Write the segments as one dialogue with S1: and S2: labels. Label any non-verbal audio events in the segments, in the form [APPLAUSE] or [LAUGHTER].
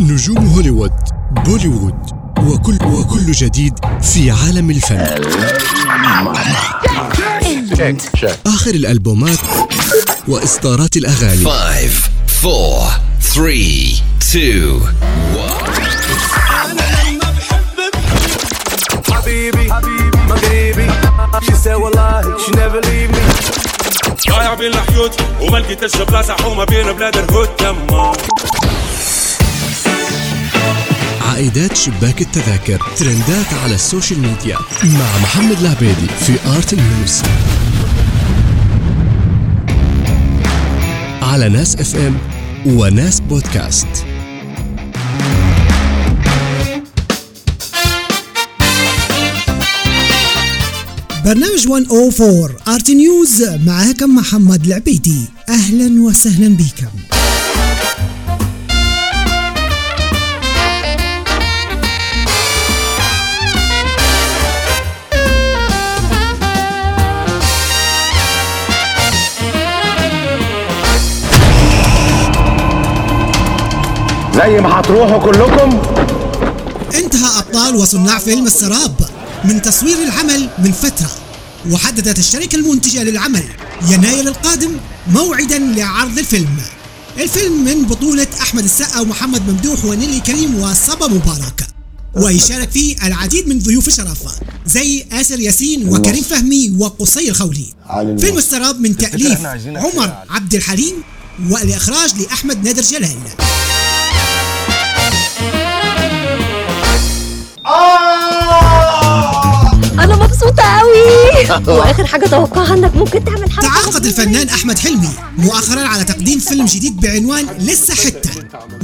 S1: نجوم هوليوود بوليوود وكل وكل جديد في عالم الفن. آخر الألبومات وإصدارات الأغاني.
S2: Five, four, three, two,
S3: حبيبي حبيبي مغربي She said والله she never leave me
S4: ضايع بين الحيوت وما لقيتش بلاصه حومة بين بلاد الهود تما
S1: عائدات شباك التذاكر. ترندات على ال social media. مع محمد العبيدي في Art News على ناس FM وناس بودكاست.
S5: برنامج 104 Art News معكم محمد العبيدي. أهلا وسهلا بكم.
S6: زي ما هتروحوا كلكم.
S5: انتهى أبطال وصناع فيلم السراب من تصوير العمل من فترة وحددت الشركة المنتجة للعمل يناير القادم موعدا لعرض الفيلم. الفيلم من بطولة أحمد السقا ومحمد ممدوح ونيلي كريم وصبا مبارك. ويشارك فيه العديد من ضيوف الشرف زي آسر ياسين وكريم فهمي وقصي الخولي. فيلم السراب من تأليف عمر عبد الحليم والإخراج لأحمد نادر جلال.
S7: أنا مبسوطة قوي [LAUGHS] وآخر حاجة توقعها إنك ممكن تعمل حاجة
S5: تعاقد الفنان أحمد حلمي مؤخرا على تقديم فيلم جديد بعنوان لسه حتة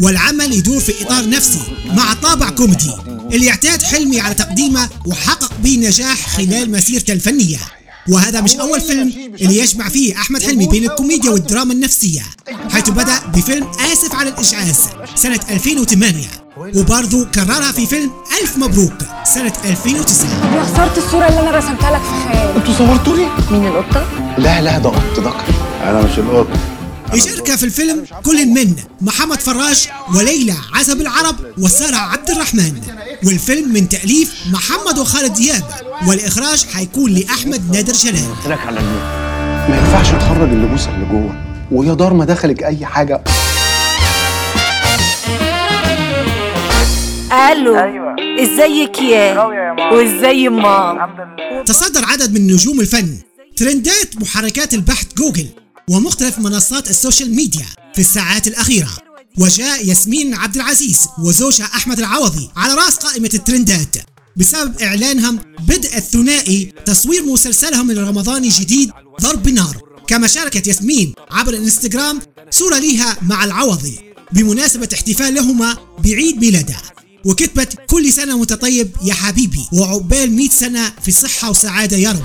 S5: والعمل يدور في إطار نفسي مع طابع كوميدي. اللي يعتاد حلمي على تقديمه وحقق به نجاح خلال مسيرته الفنية. وهذا مش أول فيلم اللي يجمع فيه أحمد حلمي بين الكوميديا والدراما النفسية حيث بدأ بفيلم آسف على الاشعاز سنة 2008 وبرضه كررها في فيلم ألف مبروك سنة 2009
S8: يا خسرت الصورة اللي أنا رسمتها لك في خيالي
S6: أنتوا صورتوني
S7: مين القطة؟
S6: لا لا ده قط ده أنا مش القط.
S5: يشارك في الفيلم كل من محمد فراج وليلى عزب العرب وسارة عبد الرحمن. والفيلم من تأليف محمد وخالد دياب والإخراج حيكون لأحمد نادر جلال
S6: لك على ما ينفعش نخرج اللي بوسه اللي جوه ويا دار ما دخلك أي حاجة
S8: ألو إزيك يا؟ وإزاي مام
S5: تصدر عدد من نجوم الفن ترندات محركات البحث جوجل ومختلف منصات ال social media في الساعات الأخيرة. وجاء ياسمين عبد العزيز وزوجها أحمد العوضي على رأس قائمة الترندات. بسبب إعلانهم بدء الثنائي تصوير مسلسلهم الرمضاني الجديد ضرب نار. كما شاركت ياسمين عبر الإنستغرام صورة لها مع العوضي. بمناسبة احتفال لهما بعيد ميلاده وكتبت كل سنة وانت طيب يا حبيبي وعقبال 100 سنة في صحة وسعادة يا رب.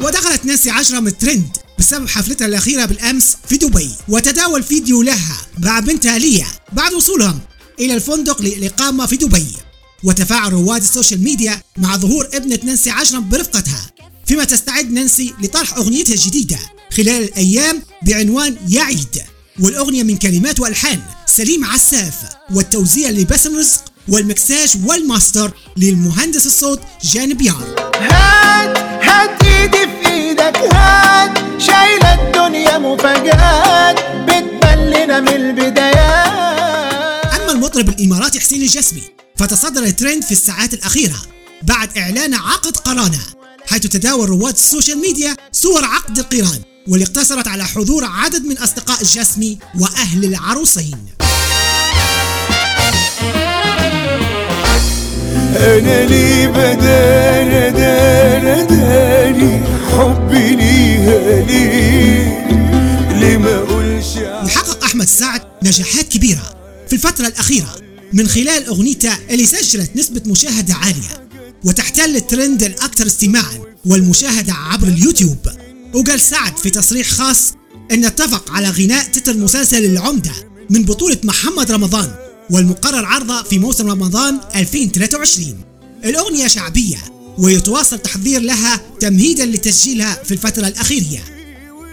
S5: ودخلت نانسي عجرم الترند بسبب حفلتها الأخيرة بالأمس في دبي. وتداول فيديو لها مع بنتها ليا بعد وصولهم إلى الفندق للإقامة في دبي. وتفاعل رواد ال social media مع ظهور ابنة نانسي عجرم برفقتها. فيما تستعد نانسي لطرح أغنيتها الجديدة. خلال الأيام بعنوان يا عيد والأغنية من كلمات وألحان سليم عساف والتوزيع لباسم رزق والمكساج والماستر للمهندس الصوت جان بيار.
S9: هات هات إيدي في إيدك هات شايلة الدنيا مفاجآت بتبلنا من البدايات.
S5: أما المطرب الإماراتي حسين الجسمي فتصدر الترند في الساعات الأخيرة بعد إعلان عقد قرانة حيث تداول رواد ال social media صور عقد القران واللي اقتصرت على حضور عدد من أصدقاء الجسمي وأهل العروسين.
S3: أنا لي بدانا دانا داني حبي ليها ليه ليه ما اقولش
S5: يحقق أحمد سعد نجاحات كبيرة في الفترة الأخيرة من خلال أغنيته اللي سجلت نسبة مشاهدة عالية وتحتل الترند الأكثر استماعا والمشاهدة عبر اليوتيوب. وقال سعد في تصريح خاص أن اتفق على غناء تتر مسلسل العمدة من بطولة محمد رمضان والمقرر عرضه في موسم رمضان 2023 الأغنية شعبية ويتواصل تحضير لها تمهيدا لتسجيلها في الفترة الأخيرة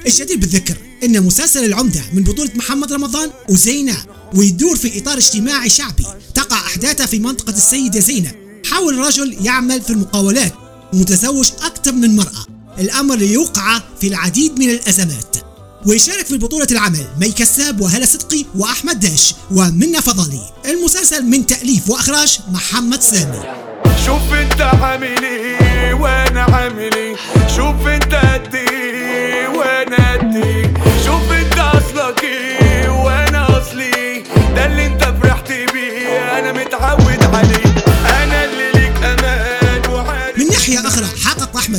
S5: الجدير بالذكر إن مسلسل العمدة من بطولة محمد رمضان وزينة ويدور في إطار اجتماعي شعبي تقع أحداثه في منطقة السيدة زينب حاول رجل يعمل في المقاولات ومتزوج أكثر من مرأة. الأمر اللي يوقع في العديد من الأزمات. ويشارك في بطولة العمل مي كساب وهلا صدقي وأحمد داش ومنى فضالي المسلسل من تأليف وإخراج محمد سامي.
S3: شوف أنت عامل إيه وأنا عامل إيه. شوف أنت قد إيه وأنا قد إيه. شوف أنت أصلك إيه وأنا أصلي إيه. ده اللي أنت فرحت بيه أنا متعود عليه.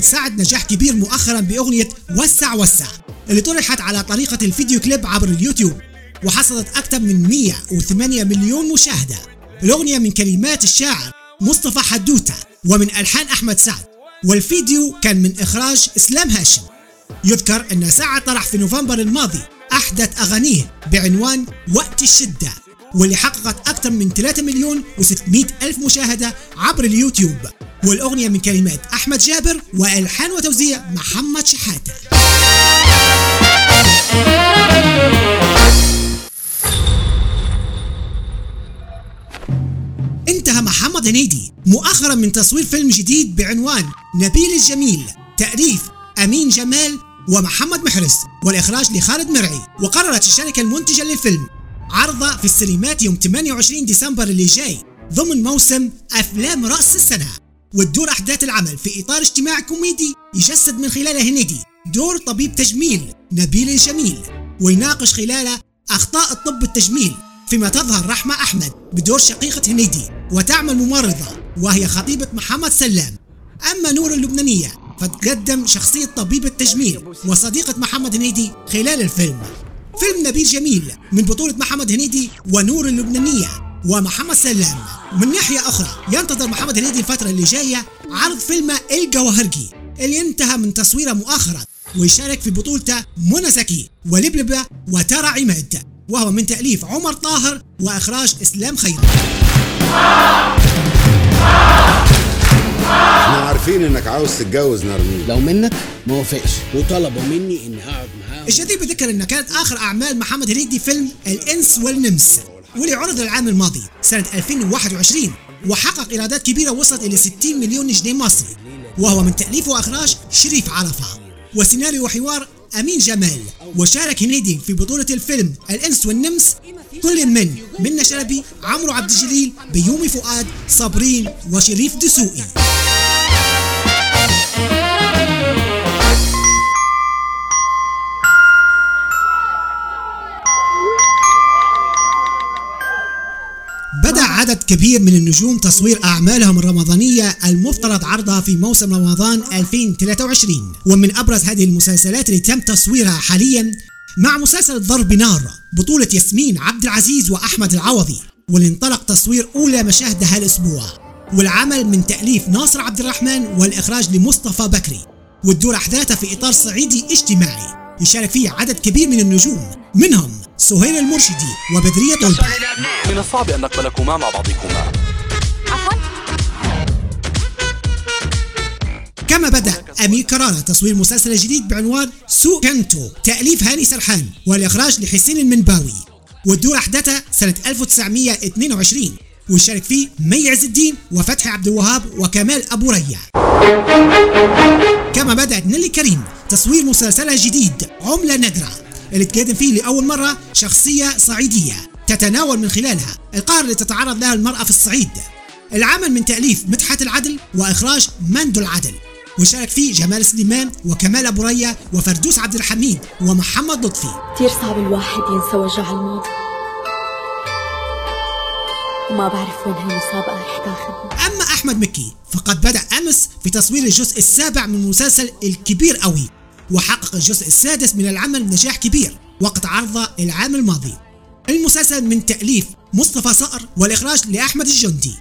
S5: سعد نجاح كبير مؤخرا بأغنية وسع وسع اللي طرحت على طريقة الفيديو كليب عبر اليوتيوب وحصلت أكثر من 108 مليون مشاهدة. الأغنية من كلمات الشاعر مصطفى حدوتة ومن ألحان أحمد سعد والفيديو كان من إخراج إسلام هاشم. يذكر أن سعد طرح في نوفمبر الماضي أحدث أغانيه بعنوان وقت الشدة واللي حققت أكثر من 3 مليون و600 ألف مشاهدة عبر اليوتيوب. والأغنية من كلمات أحمد جابر وألحان وتوزيع محمد شحاتة. انتهى محمد هنيدي مؤخرا من تصوير فيلم جديد بعنوان نبيل الجميل تأليف أمين جمال ومحمد محرز والإخراج لخالد مرعي وقررت الشركة المنتجة للفيلم عرضه في السينمات يوم 28 ديسمبر اللي جاي ضمن موسم أفلام رأس السنة. وتدور أحداث العمل في إطار اجتماعي كوميدي يجسد من خلاله هنيدي. دور طبيب تجميل نبيل الجميل ويناقش خلاله أخطاء الطب التجميل فيما تظهر رحمة أحمد بدور شقيقة هنيدي وتعمل ممرضة وهي خطيبة محمد سلام. أما نور اللبنانية فتقدم شخصية طبيب التجميل وصديقة محمد هنيدي خلال الفيلم. فيلم نبيل جميل من بطولة محمد هنيدي ونور اللبنانية. ومحمد سلام. من ناحية أخرى ينتظر محمد هنيدي الفترة اللي جاية عرض فيلمه الجواهرجي اللي انتهى من تصويره مؤخرا ويشارك في بطولته منى زكي ولبلبة وترى عماد وهو من تأليف عمر طاهر وإخراج إسلام خيري
S10: إحنا عارفين إنك عاوز تتجوز نرمين.
S11: لو منك ما وافقش وطلبوا مني اني اقعد معاهم.
S5: الجدير بذكر إن كانت آخر أعمال محمد هنيدي فيلم الإنس والنمس. واللي عرض العام الماضي سنة 2021 وحقق إيرادات كبيرة وصلت إلى 60 مليون جنيه مصري وهو من تأليف وأخراج شريف عرفة وسيناريو وحوار أمين جمال وشارك هنيدي في بطولة الفيلم الأنس والنمس كل من منى شلبي عمرو عبد الجليل بيومي فؤاد صابرين وشريف دسوقي. عدد كبير من النجوم تصوير أعمالهم الرمضانية المفترض عرضها في موسم رمضان 2023 ومن أبرز هذه المسلسلات اللي تم تصويرها حاليا مع مسلسل ضرب نار بطولة ياسمين عبد العزيز وأحمد العوضي واللي انطلق تصوير أولى مشاهده هالأسبوع والعمل من تأليف ناصر عبد الرحمن والإخراج لمصطفى بكري وتدور أحداثه في إطار صعيدي اجتماعي. يشارك فيه عدد كبير من النجوم منهم سهيل المرشدي وبدرية طلبة.
S12: من الصعب أن نقبلكما مع بعضكما.
S5: كما بدأ أمير كرارة تصوير مسلسل جديد بعنوان سوق كنتو تأليف هاني سرحان والإخراج لحسين المنباوي وتدور أحداثها سنة 1922 ويشارك فيه مي عز الدين وفتحي عبد الوهاب وكمال أبو ريا كما بدأت نيلي كريم تصوير مسلسلها الجديد عملة نادرة اللي تقدم فيه لأول مرة شخصية صعيدية تتناول من خلالها القهر اللي تتعرض لها المرأة في الصعيد. العمل من تأليف مدحت العدل وإخراج مندو العدل وشارك فيه جمال سليمان وكمال أبو ريا وفردوس عبد الحميد ومحمد لطفي.
S7: كتير صعب الواحد ينسى وجع الماضي. وما بعرف وين هالمسابقة رح تاخذني
S5: أما أحمد مكي فقد بدأ أمس في تصوير الجزء السابع من المسلسل الكبير قوي وحقق الجزء السادس من العمل نجاح كبير وقت عرضه العام الماضي. المسلسل من تأليف مصطفى صقر والإخراج لأحمد الجندي.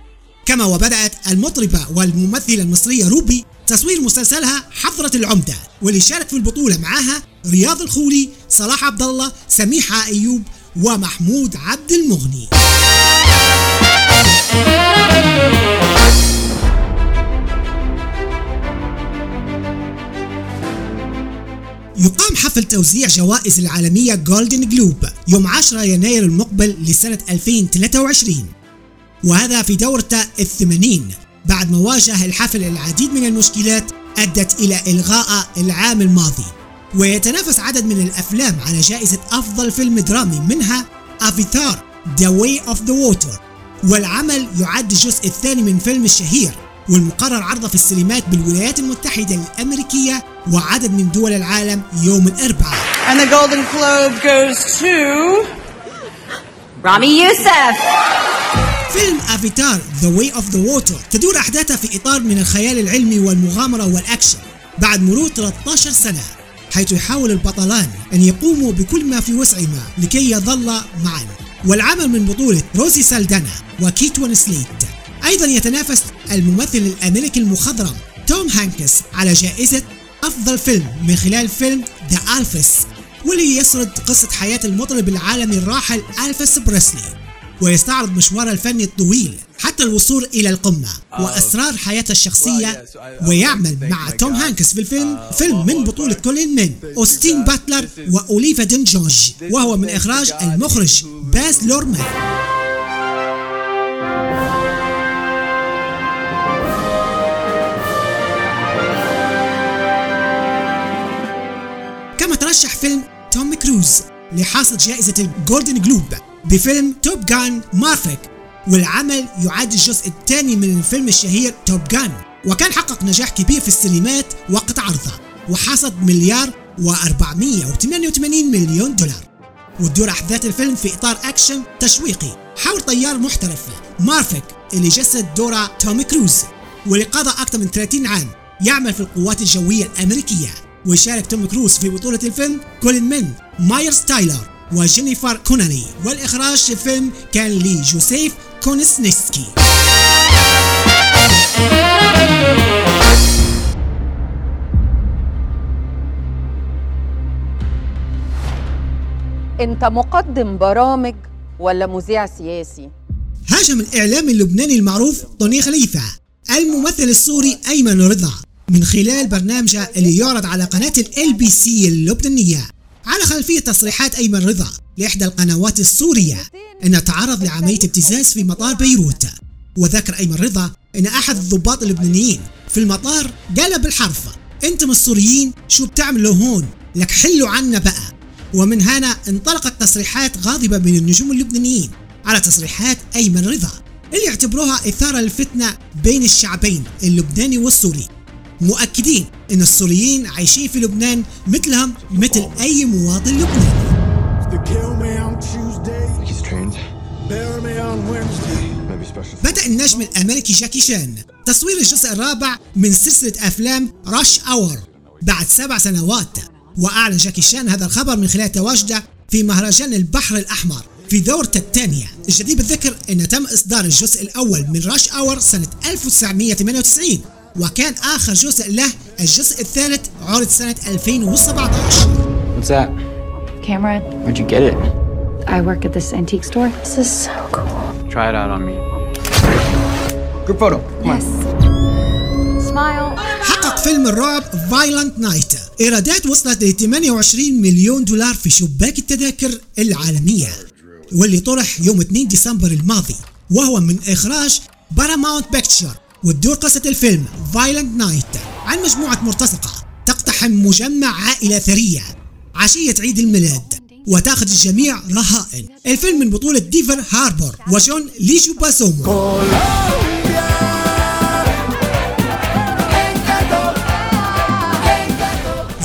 S5: كما وبدأت المطربة والممثلة المصرية روبي تصوير مسلسلها حضرة العمدة واللي شارك في البطولة معاها رياض الخولي صلاح عبد الله سميحة أيوب ومحمود عبد المغني. يقام حفل توزيع جوائز العالمية Golden Globe يوم 10 يناير المقبل لسنة 2023 وهذا في دورته الثمانين بعد ما واجه الحفل العديد من المشكلات أدت إلى إلغاء العام الماضي. ويتنافس عدد من الأفلام على جائزة أفضل فيلم درامي منها Avatar The Way of the Water. والعمل يعد الجزء الثاني من فيلم الشهير والمقرر عرضه في السينمات بالولايات المتحدة الأمريكية وعدد من دول العالم يوم الأربعاء.
S8: And the Golden Globe goes to Rami Youssef.
S5: فيلم Avatar The Way of the Water تدور احداثها في إطار من الخيال العلمي والمغامرة والأكشن بعد مرور 13 سنة حيث يحاول البطلان أن يقوموا بكل ما في وسعهما لكي يظلا معا. والعمل من بطولة زوي سالدانا وكيت وينسليت أيضا يتنافس الممثل الأمريكي المخضرم توم هانكس على جائزة أفضل فيلم من خلال فيلم The Elvis واللي يسرد قصة حياة المطرب العالمي الراحل ألفيس بريسلي. ويستعرض مشواره الفني الطويل حتى الوصول إلى القمة وأسرار حياته الشخصية ويعمل مع توم هانكس في الفيلم فيلم من بطولة كل من أوستين باتلر وأوليفيا ديجونج وهو من إخراج المخرج باز لورمان. لحاصل جائزة ال Golden Globe بفيلم Top Gun Maverick والعمل يعد الجزء الثاني من الفيلم الشهير Top Gun وكان حقق نجاح كبير في السينمات وقت عرضه وحصد مليار و488 مليون دولار. وتدور أحداث الفيلم في إطار أكشن تشويقي حول طيار محترف مافريك اللي جسد دور توم كروز واللي قضى أكثر من 30 عام يعمل في القوات الجوية الأمريكية ويشارك توم كروز في بطولة الفيلم كل من مايلز تيلر وجينيفر كونيلي والإخراج في الفيلم كان لجوزيف كوسينسكي
S13: انت مقدم برامج ولا مذيع سياسي؟
S5: هاجم الإعلامي اللبناني المعروف طوني خليفة الممثل السوري أيمن رضا من خلال برنامجه اللي يعرض على قناة LBC اللبنانية. على خلفية تصريحات أيمن رضا لإحدى القنوات السورية أنه تعرض لعملية ابتزاز في مطار بيروت. وذكر أيمن رضا أن أحد الضباط اللبنانيين في المطار قال بالحرف أنتم السوريين شو بتعملوا هون؟ لك حلوا عنا بقى. ومن هنا انطلقت تصريحات غاضبة من النجوم اللبنانيين على تصريحات أيمن رضا اللي يعتبروها إثارة للفتنة بين الشعبين اللبناني والسوري. مؤكدين إن السوريين عايشين في لبنان مثلهم مثل أي مواطن لبناني. بدأ النجم الأمريكي جاكي شان. تصوير الجزء الرابع من سلسلة أفلام راش أور بعد سبع سنوات. وأعلن جاكي شان هذا الخبر من خلال تواجده في مهرجان البحر الأحمر في دورته الثانية. الجدير بالذكر أن تم إصدار الجزء الأول من راش أور سنة 1998 وكان آخر جزء له الجزء الثالث عرض سنة 2017
S14: What's that?
S15: Camera.
S14: Where'd you get it?
S15: I work at this antique store. This is so cool.
S14: Try it out on me. Group photo. Come
S15: Yes. Smile.
S5: حقق فيلم الرعب Violent Night إيرادات وصلت ل 28 مليون دولار في شباك التذاكر العالمية واللي طرح يوم 2 ديسمبر الماضي وهو من إخراج Paramount Pictures وتدور قصة الفيلم Violent Night عن مجموعة مرتزقة تقتحم مجمع عائلة ثرية عشية عيد الميلاد وتأخذ الجميع رهائن. الفيلم من بطولة ديفيد هاربور وجون ليجويزامو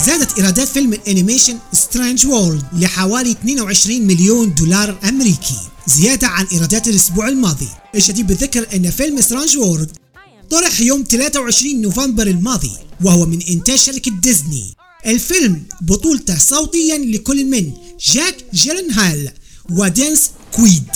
S5: زادت إيرادات فيلم ال animation Strange World لحوالي 22 مليون دولار أمريكي زيادة عن إيرادات الأسبوع الماضي. الجدير بالذكر أن فيلم Strange World طرح يوم 23 نوفمبر الماضي وهو من إنتاج شركة ديزني. الفيلم بطولته صوتيا لكل من جاك جيلنهال ودينيس كويد.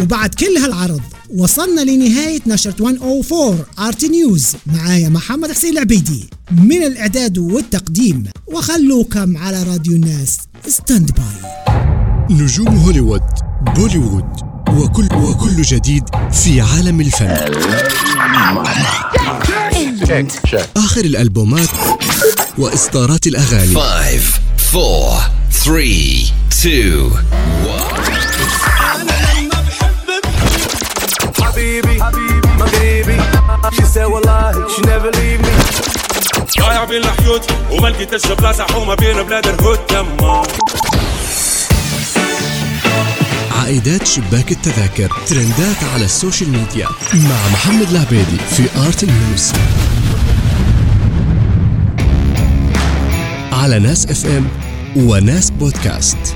S5: وبعد كل هالعرض وصلنا لنهاية نشرة 104 Art News. معايا محمد حسين العبيدي. من الإعداد والتقديم وخلوكم على راديو الناس standby.
S1: نجوم هوليوود بوليوود وكل وكل جديد في عالم الفن. آخر الألبومات وإصدارات الأغاني.
S2: 5 4 3 2
S3: حبيبي مغربي She said والله she never leave me
S4: ضايع بين الحيوط وما لقيتش بلاصة حومة بين بلاد الهود تما
S1: عائدات شباك التذاكر. ترندات على السوشيال ميديا. مع محمد العبيدي في Art News. على ناس FM وناس بودكاست.